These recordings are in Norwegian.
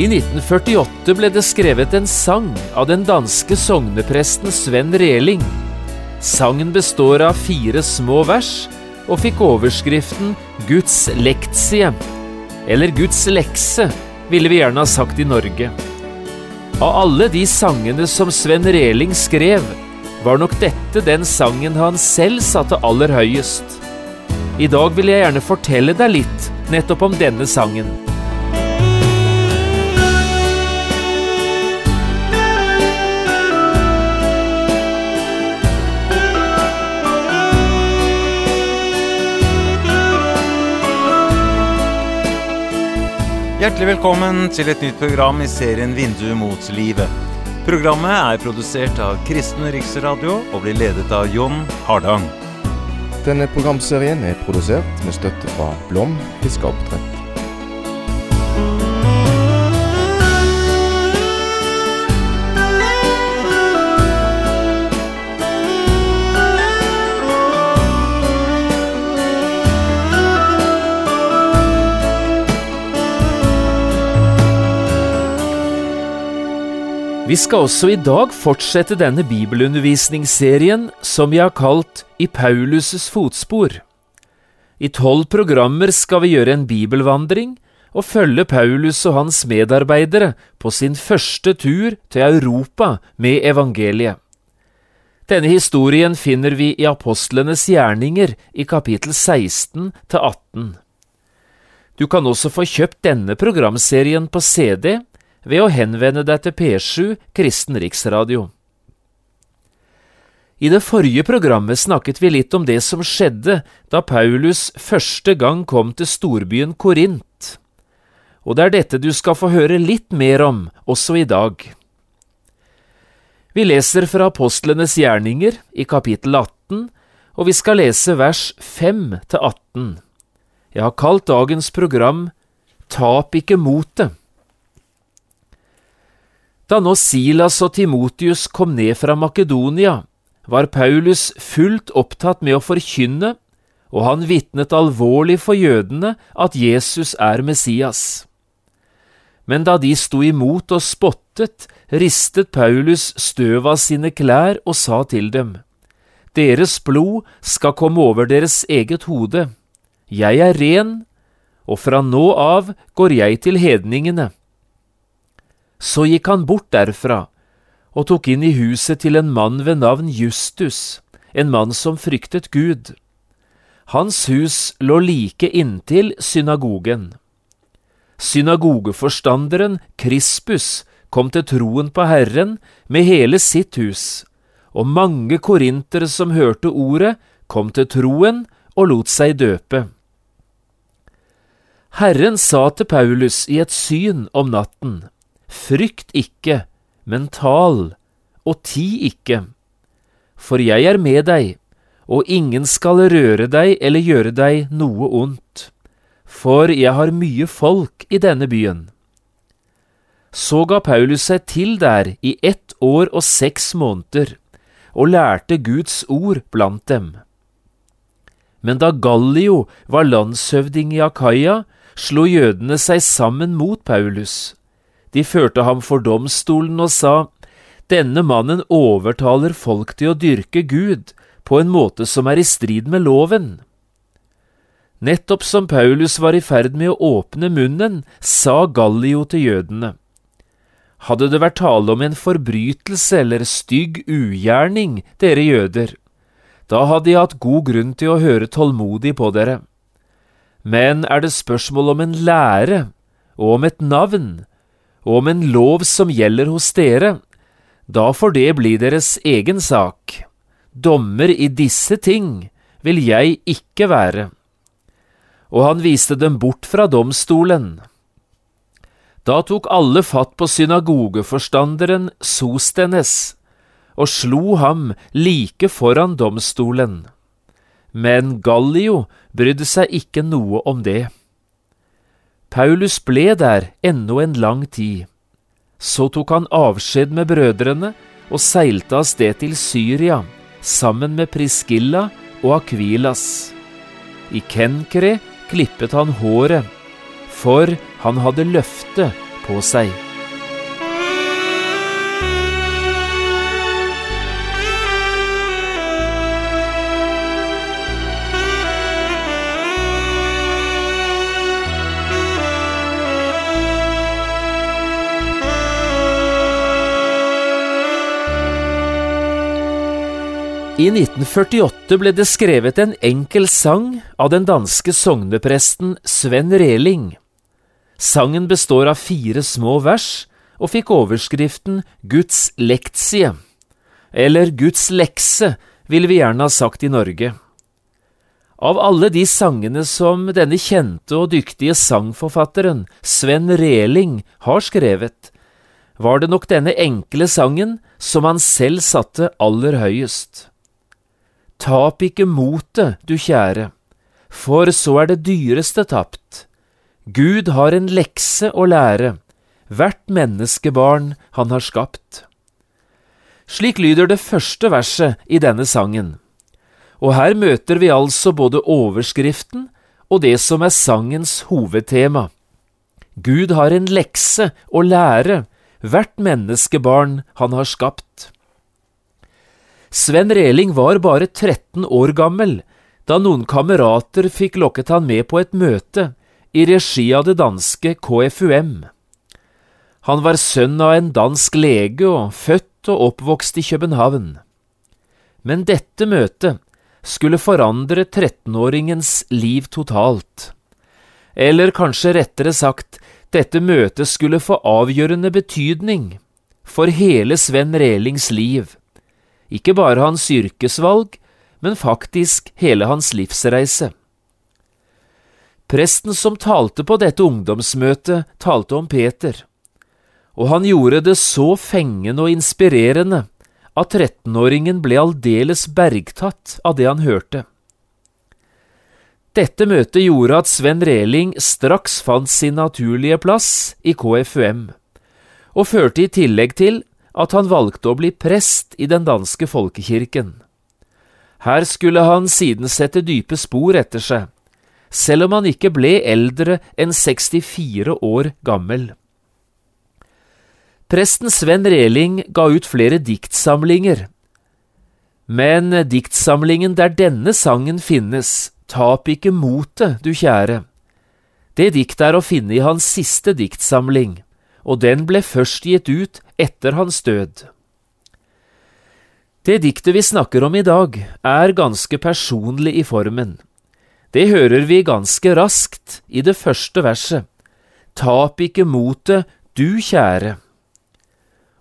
I 1948 ble det skrevet en sang av den danske sognepresten Sven Reling. Sangen består av fire små vers og fikk overskriften Guds lektie, eller Guds lekse, ville vi gjerne ha sagt i Norge. Av alle de sangene som Sven Reling skrev, var nok dette den sangen han selv satte aller høyest. I dag vil jeg gjerne fortelle deg litt nettopp om denne sangen. Hjertelig velkommen til et nytt program i serien Vindu mot livet. Programmet er produsert av Kristen Riksradio og blir ledet av Jon Hardang. Denne programserien er produsert med støtte fra Blom fiskeoppdrett. Vi skal også i dag fortsette denne bibelundervisningsserien som vi har kalt I Paulus' fotspor. I tolv programmer skal vi gjøre en bibelvandring og følge Paulus og hans medarbeidere på sin første tur til Europa med evangeliet. Denne historien finner vi i apostlenes gjerninger i kapittel 16 til 18. Du kan også få kjøpt denne programserien på CD ved å henvende deg til P7 Kristen Riksradio. I det forrige programmet snakket vi litt om det som skjedde da Paulus første gang kom til storbyen Korint, og det er dette du skal få høre litt mer om også i dag. Vi leser fra Apostlenes gjerninger i kapittel 18, og vi skal lese vers 5 til 18. Jeg har kalt dagens program Tap ikke motet. Da nå Silas og Timotius kom ned fra Makedonia, var Paulus fullt opptatt med å forkynne, og han vitnet alvorlig for jødene at Jesus er Messias. Men da de sto imot og spottet, ristet Paulus støv av sine klær og sa til dem, Deres blod skal komme over deres eget hode. Jeg er ren, og fra nå av går jeg til hedningene. Så gikk han bort derfra og tok inn i huset til en mann ved navn Justus, en mann som fryktet Gud. Hans hus lå like inntil synagogen. Synagogeforstanderen Krispus kom til troen på Herren med hele sitt hus, og mange korintere som hørte ordet, kom til troen og lot seg døpe. Herren sa til Paulus i et syn om natten, Frykt ikke, men tal, og ti ikke. For jeg er med deg, og ingen skal røre deg eller gjøre deg noe ondt. For jeg har mye folk i denne byen. Så ga Paulus seg til der i ett år og seks måneder, og lærte Guds ord blant dem. Men da Gallio var landshøvding i Akaya, slo jødene seg sammen mot Paulus de førte ham for domstolen og sa, Denne mannen overtaler folk til å dyrke Gud på en måte som er i strid med loven. Nettopp som Paulus var i ferd med å åpne munnen, sa Gallio til jødene. Hadde det vært tale om en forbrytelse eller stygg ugjerning, dere jøder, da hadde jeg hatt god grunn til å høre tålmodig på dere. Men er det spørsmål om en lære og om et navn, og om en lov som gjelder hos dere, da får det bli deres egen sak. Dommer i disse ting vil jeg ikke være. Og han viste dem bort fra domstolen. Da tok alle fatt på synagogeforstanderen Sostenes og slo ham like foran domstolen. Men Gallio brydde seg ikke noe om det. Paulus ble der ennå en lang tid. Så tok han avskjed med brødrene og seilte av sted til Syria sammen med Priskilla og Akvilas. I Kenkre klippet han håret, for han hadde løfte på seg. I 1948 ble det skrevet en enkel sang av den danske sognepresten Sven Reling. Sangen består av fire små vers og fikk overskriften Guds lektie, eller Guds lekse, ville vi gjerne ha sagt i Norge. Av alle de sangene som denne kjente og dyktige sangforfatteren Sven Reling har skrevet, var det nok denne enkle sangen som han selv satte aller høyest. Tap ikke motet, du kjære, for så er det dyreste tapt. Gud har en lekse å lære, hvert menneskebarn han har skapt. Slik lyder det første verset i denne sangen, og her møter vi altså både overskriften og det som er sangens hovedtema. Gud har en lekse å lære, hvert menneskebarn han har skapt. Sven Reling var bare 13 år gammel da noen kamerater fikk lokket han med på et møte i regi av det danske KFUM. Han var sønn av en dansk lege og født og oppvokst i København. Men dette møtet skulle forandre 13-åringens liv totalt. Eller kanskje rettere sagt, dette møtet skulle få avgjørende betydning for hele Sven Relings liv ikke bare hans yrkesvalg, men faktisk hele hans livsreise. Presten som talte på dette ungdomsmøtet, talte om Peter, og han gjorde det så fengende og inspirerende at 13-åringen ble aldeles bergtatt av det han hørte. Dette møtet gjorde at Sven Reling straks fant sin naturlige plass i KFUM, og førte i tillegg til at han valgte å bli prest i den danske folkekirken. Her skulle han siden sette dype spor etter seg, selv om han ikke ble eldre enn 64 år gammel. Presten Sven Reling ga ut flere diktsamlinger, men diktsamlingen der denne sangen finnes, Tap ikke motet, du kjære, det diktet er å finne i hans siste diktsamling og den ble først gitt ut etter hans død. Det diktet vi snakker om i dag, er ganske personlig i formen. Det hører vi ganske raskt i det første verset. Tap ikke motet, du kjære.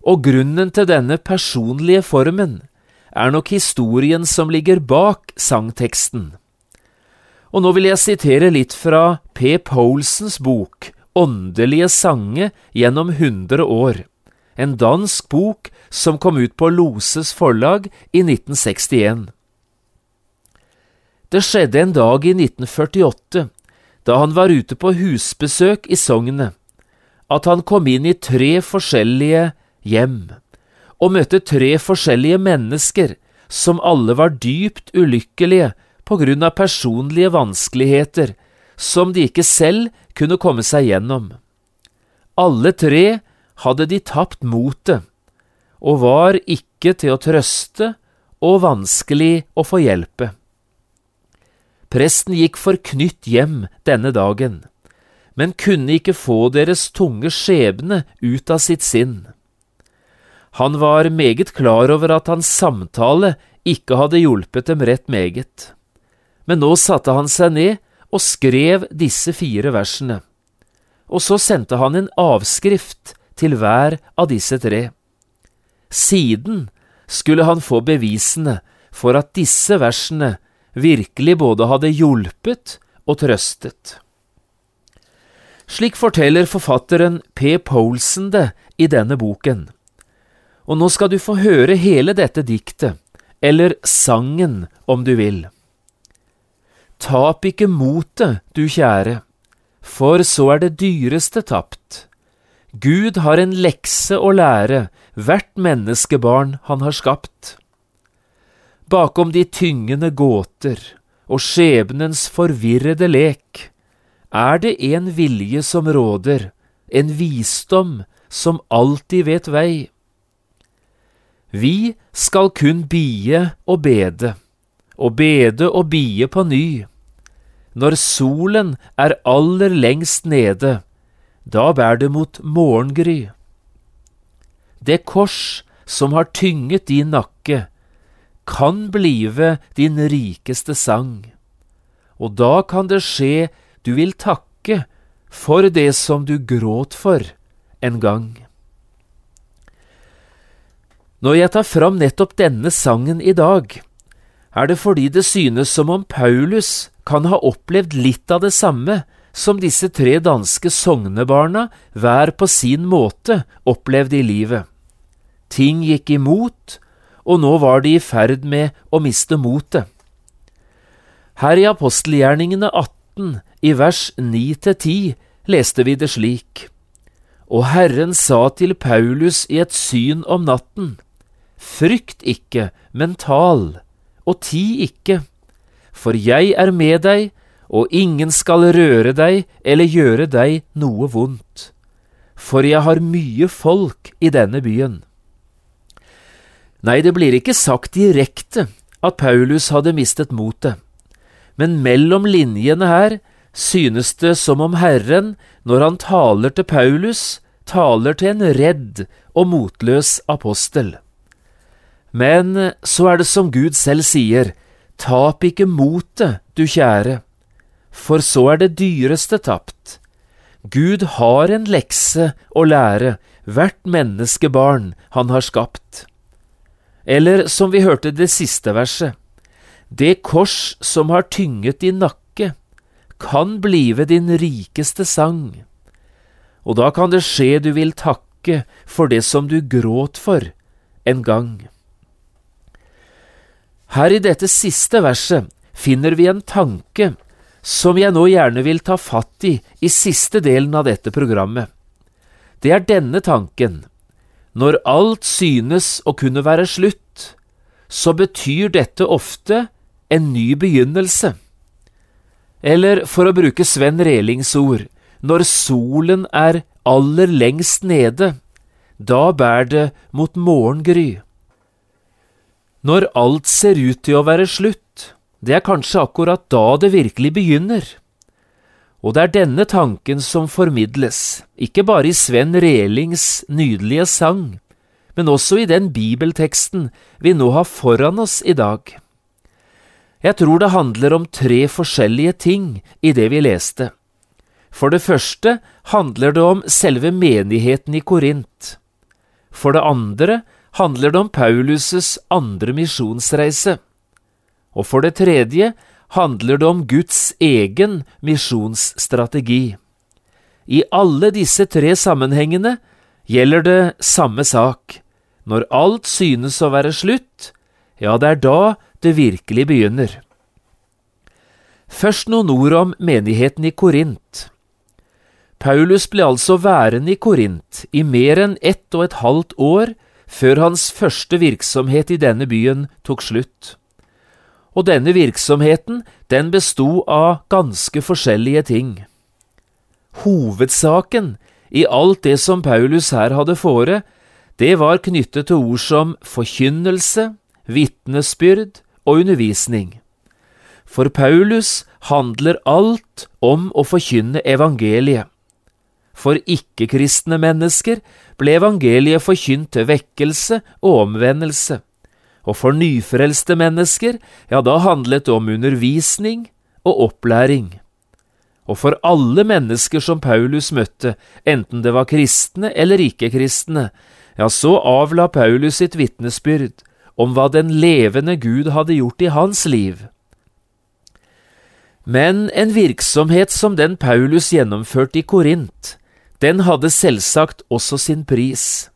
Og grunnen til denne personlige formen er nok historien som ligger bak sangteksten. Og nå vil jeg sitere litt fra P. Polsens bok Åndelige sange gjennom hundre år, en dansk bok som kom ut på Loses forlag i 1961. Det skjedde en dag i 1948, da han var ute på husbesøk i sognet, at han kom inn i tre forskjellige hjem, og møtte tre forskjellige mennesker som alle var dypt ulykkelige på grunn av personlige vanskeligheter som de ikke selv kunne komme seg gjennom. Alle tre hadde de tapt motet, og var ikke til å trøste og vanskelig å få hjelpe. Presten gikk forknytt hjem denne dagen, men kunne ikke få deres tunge skjebne ut av sitt sinn. Han var meget klar over at hans samtale ikke hadde hjulpet dem rett meget, men nå satte han seg ned og skrev disse fire versene, og så sendte han en avskrift til hver av disse tre. Siden skulle han få bevisene for at disse versene virkelig både hadde hjulpet og trøstet. Slik forteller forfatteren P. Polsen det i denne boken. Og nå skal du få høre hele dette diktet, eller sangen om du vil. Tap ikke motet, du kjære, for så er det dyreste tapt. Gud har en lekse å lære hvert menneskebarn han har skapt. Bakom de tyngende gåter og skjebnens forvirrede lek er det en vilje som råder, en visdom som alltid vet vei. Vi skal kun bie og bede, og bede og bie på ny. Når solen er aller lengst nede, da bærer det mot morgengry. Det kors som har tynget din nakke, kan blive din rikeste sang. Og da kan det skje du vil takke for det som du gråt for en gang. Når jeg tar fram nettopp denne sangen i dag, er det fordi det synes som om Paulus kan ha opplevd litt av det samme som disse tre danske sognebarna hver på sin måte opplevde i livet. Ting gikk imot, og nå var de i ferd med å miste motet. Her i apostelgjerningene 18, i vers 9–10, leste vi det slik. Og Herren sa til Paulus i et syn om natten, Frykt ikke, men tal, og ti ikke, for jeg er med deg, og ingen skal røre deg eller gjøre deg noe vondt, for jeg har mye folk i denne byen. Nei, det blir ikke sagt direkte at Paulus hadde mistet motet, men mellom linjene her synes det som om Herren, når han taler til Paulus, taler til en redd og motløs apostel. Men så er det som Gud selv sier, tap ikke motet, du kjære, for så er det dyreste tapt. Gud har en lekse å lære hvert menneskebarn han har skapt. Eller som vi hørte det siste verset, det kors som har tynget din nakke, kan blive din rikeste sang. Og da kan det skje du vil takke for det som du gråt for en gang. Her i dette siste verset finner vi en tanke som jeg nå gjerne vil ta fatt i i siste delen av dette programmet. Det er denne tanken. Når alt synes å kunne være slutt, så betyr dette ofte en ny begynnelse. Eller for å bruke Sven Relings ord, når solen er aller lengst nede, da bærer det mot morgengry. Når alt ser ut til å være slutt, det er kanskje akkurat da det virkelig begynner. Og det er denne tanken som formidles, ikke bare i Sven Relings nydelige sang, men også i den bibelteksten vi nå har foran oss i dag. Jeg tror det handler om tre forskjellige ting i det vi leste. For det første handler det om selve menigheten i Korint. For det andre handler det om Paulus' andre misjonsreise. Og for det tredje handler det om Guds egen misjonsstrategi. I alle disse tre sammenhengene gjelder det samme sak. Når alt synes å være slutt, ja, det er da det virkelig begynner. Først noen ord om menigheten i Korint. Paulus ble altså værende i Korint i mer enn ett og et halvt år før hans første virksomhet i denne byen tok slutt. Og denne virksomheten, den besto av ganske forskjellige ting. Hovedsaken i alt det som Paulus her hadde fore, det var knyttet til ord som forkynnelse, vitnesbyrd og undervisning. For Paulus handler alt om å forkynne evangeliet. For ikke-kristne mennesker ble evangeliet forkynt til vekkelse og omvendelse, og for nyfrelste mennesker, ja, da handlet det om undervisning og opplæring. Og for alle mennesker som Paulus møtte, enten det var kristne eller ikke-kristne, ja, så avla Paulus sitt vitnesbyrd om hva den levende Gud hadde gjort i hans liv. Men en virksomhet som den Paulus gjennomførte i Korint, den hadde selvsagt også sin pris.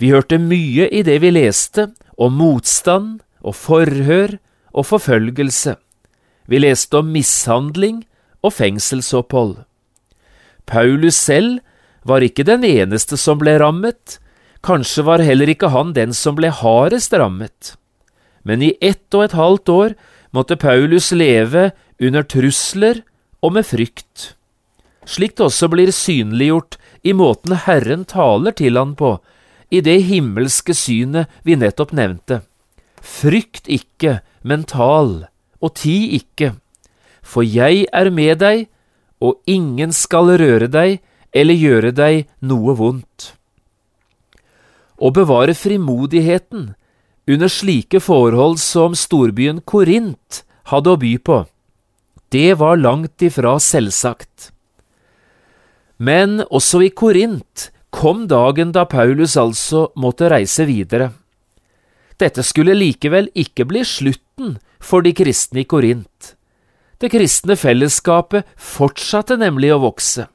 Vi hørte mye i det vi leste om motstand og forhør og forfølgelse. Vi leste om mishandling og fengselsopphold. Paulus selv var ikke den eneste som ble rammet, kanskje var heller ikke han den som ble hardest rammet. Men i ett og et halvt år måtte Paulus leve under trusler og med frykt. Slik det også blir synliggjort i måten Herren taler til han på, i det himmelske synet vi nettopp nevnte. Frykt ikke, men tal, og ti ikke, for jeg er med deg, og ingen skal røre deg eller gjøre deg noe vondt. Å bevare frimodigheten under slike forhold som storbyen Korint hadde å by på, det var langt ifra selvsagt. Men også i Korint kom dagen da Paulus altså måtte reise videre. Dette skulle likevel ikke bli slutten for de kristne i Korint. Det kristne fellesskapet fortsatte nemlig å vokse.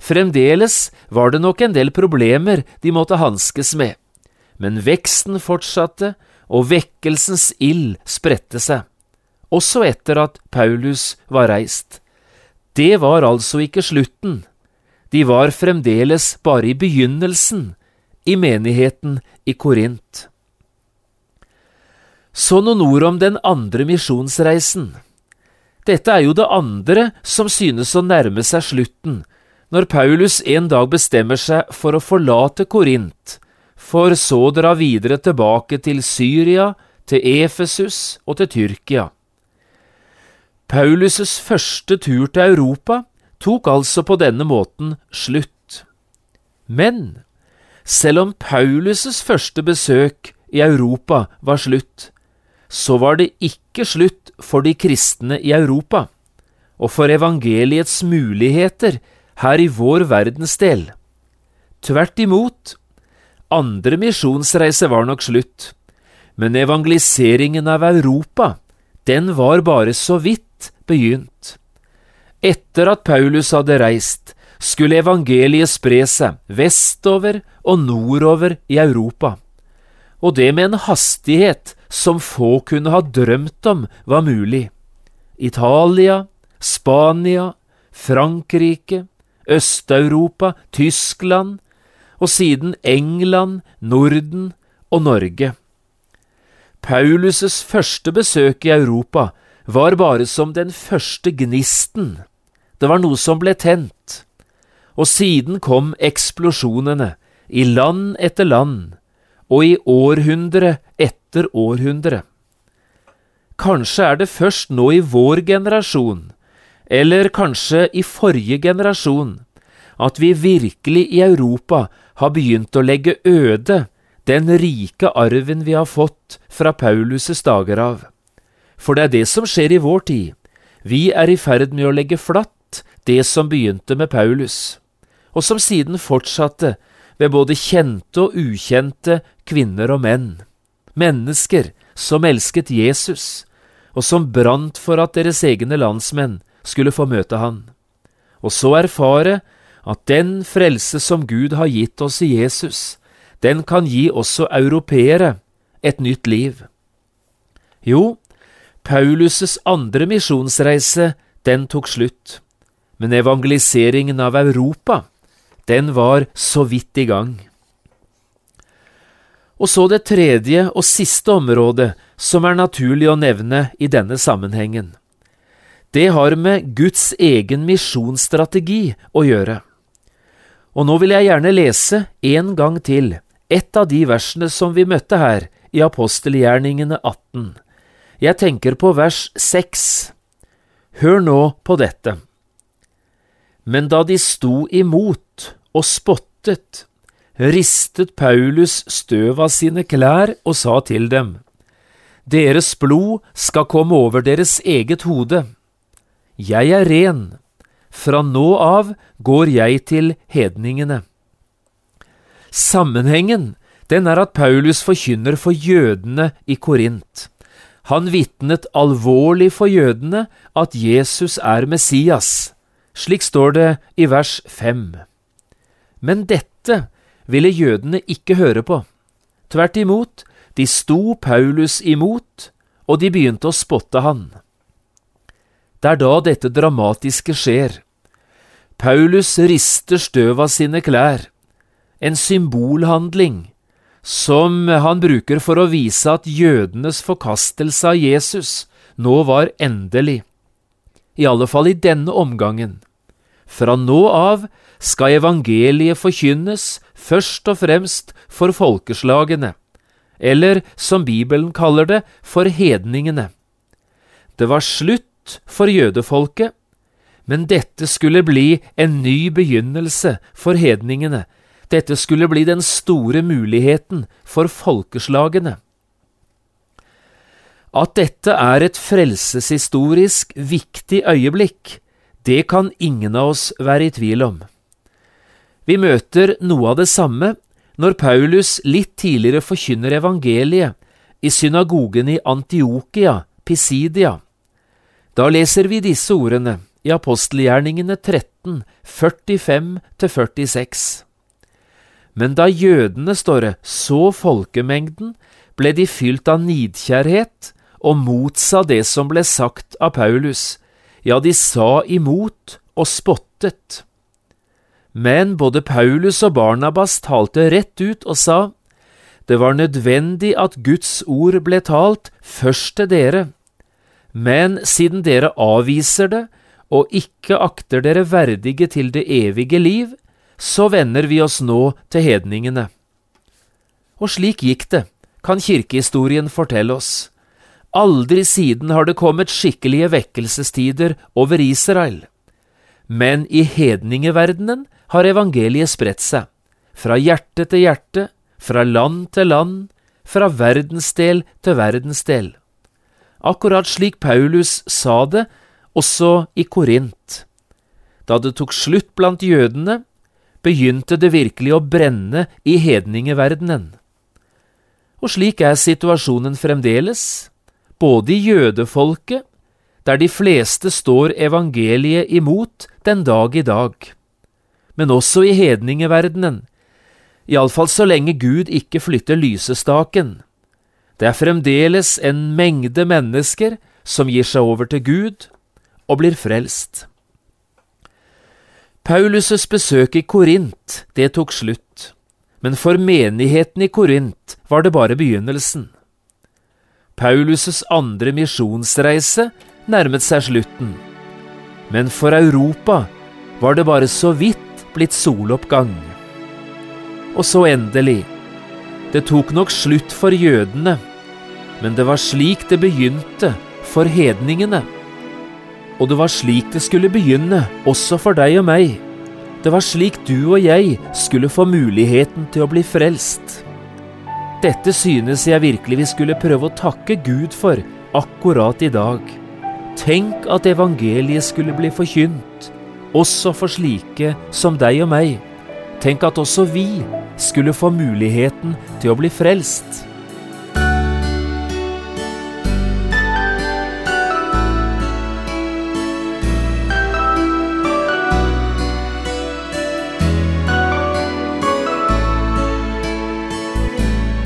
Fremdeles var det nok en del problemer de måtte hanskes med, men veksten fortsatte, og vekkelsens ild spredte seg, også etter at Paulus var reist. Det var altså ikke slutten, de var fremdeles bare i begynnelsen i menigheten i Korint. Så noen ord om den andre misjonsreisen. Dette er jo det andre som synes å nærme seg slutten, når Paulus en dag bestemmer seg for å forlate Korint, for så å dra videre tilbake til Syria, til Efesus og til Tyrkia. Paulus' første tur til Europa tok altså på denne måten slutt. Men selv om Paulus' første besøk i Europa var slutt, så var det ikke slutt for de kristne i Europa, og for evangeliets muligheter her i vår verdensdel. Tvert imot, andre misjonsreise var nok slutt, men evangeliseringen av Europa, den var bare så vidt begynt. Etter at Paulus hadde reist, skulle evangeliet spre seg vestover og nordover i Europa, og det med en hastighet som få kunne ha drømt om var mulig. Italia, Spania, Frankrike, Øst-Europa, Tyskland, og siden England, Norden og Norge. Paulus' første besøk i Europa var bare som den første gnisten, det var noe som ble tent, og siden kom eksplosjonene, i land etter land, og i århundre etter århundre. Kanskje er det først nå i vår generasjon, eller kanskje i forrige generasjon, at vi virkelig i Europa har begynt å legge øde den rike arven vi har fått fra Paulus' dager av. For det er det som skjer i vår tid. Vi er i ferd med å legge flatt det som begynte med Paulus, og som siden fortsatte ved både kjente og ukjente kvinner og menn, mennesker som elsket Jesus, og som brant for at deres egne landsmenn skulle få møte han, og så erfare at den frelse som Gud har gitt oss i Jesus, den kan gi også europeere et nytt liv. Jo, Paulus' andre misjonsreise, den tok slutt, men evangeliseringen av Europa, den var så vidt i gang. Og så det tredje og siste området som er naturlig å nevne i denne sammenhengen. Det har med Guds egen misjonsstrategi å gjøre. Og nå vil jeg gjerne lese en gang til et av de versene som vi møtte her i apostelgjerningene 18. Jeg tenker på vers 6. Hør nå på dette. Men da de sto imot og spottet, ristet Paulus støv av sine klær og sa til dem, Deres blod skal komme over deres eget hode. Jeg er ren, fra nå av går jeg til hedningene. Sammenhengen den er at Paulus forkynner for jødene i Korint. Han vitnet alvorlig for jødene at Jesus er Messias. Slik står det i vers fem. Men dette ville jødene ikke høre på. Tvert imot, de sto Paulus imot, og de begynte å spotte han. Det er da dette dramatiske skjer. Paulus rister støv av sine klær, en symbolhandling som han bruker for å vise at jødenes forkastelse av Jesus nå var endelig, i alle fall i denne omgangen. Fra nå av skal evangeliet forkynnes først og fremst for folkeslagene, eller som Bibelen kaller det, for hedningene. Det var slutt for jødefolket, men dette skulle bli en ny begynnelse for hedningene, dette skulle bli den store muligheten for folkeslagene. At dette er et frelseshistorisk viktig øyeblikk, det kan ingen av oss være i tvil om. Vi møter noe av det samme når Paulus litt tidligere forkynner evangeliet i synagogen i Antiokia, Pisidia. Da leser vi disse ordene i apostelgjerningene 13, 45–46. Men da jødene, står det, så folkemengden, ble de fylt av nidkjærhet og motsa det som ble sagt av Paulus, ja, de sa imot og spottet. Men både Paulus og Barnabas talte rett ut og sa, det var nødvendig at Guds ord ble talt først til dere, men siden dere avviser det og ikke akter dere verdige til det evige liv, så vender vi oss nå til hedningene. Og slik gikk det, kan kirkehistorien fortelle oss. Aldri siden har det kommet skikkelige vekkelsestider over Israel. Men i hedningeverdenen har evangeliet spredt seg, fra hjerte til hjerte, fra land til land, fra verdensdel til verdensdel. Akkurat slik Paulus sa det også i Korint. Da det tok slutt blant jødene, begynte det virkelig å brenne i hedningeverdenen. Og slik er situasjonen fremdeles, både i jødefolket, der de fleste står evangeliet imot den dag i dag, men også i hedningeverdenen, iallfall så lenge Gud ikke flytter lysestaken. Det er fremdeles en mengde mennesker som gir seg over til Gud og blir frelst. Paulus' besøk i Korint, det tok slutt, men for menigheten i Korint var det bare begynnelsen. Paulus' andre misjonsreise nærmet seg slutten, men for Europa var det bare så vidt blitt soloppgang. Og så endelig, det tok nok slutt for jødene, men det var slik det begynte for hedningene. Og det var slik det skulle begynne, også for deg og meg. Det var slik du og jeg skulle få muligheten til å bli frelst. Dette synes jeg virkelig vi skulle prøve å takke Gud for akkurat i dag. Tenk at evangeliet skulle bli forkynt, også for slike som deg og meg. Tenk at også vi skulle få muligheten til å bli frelst.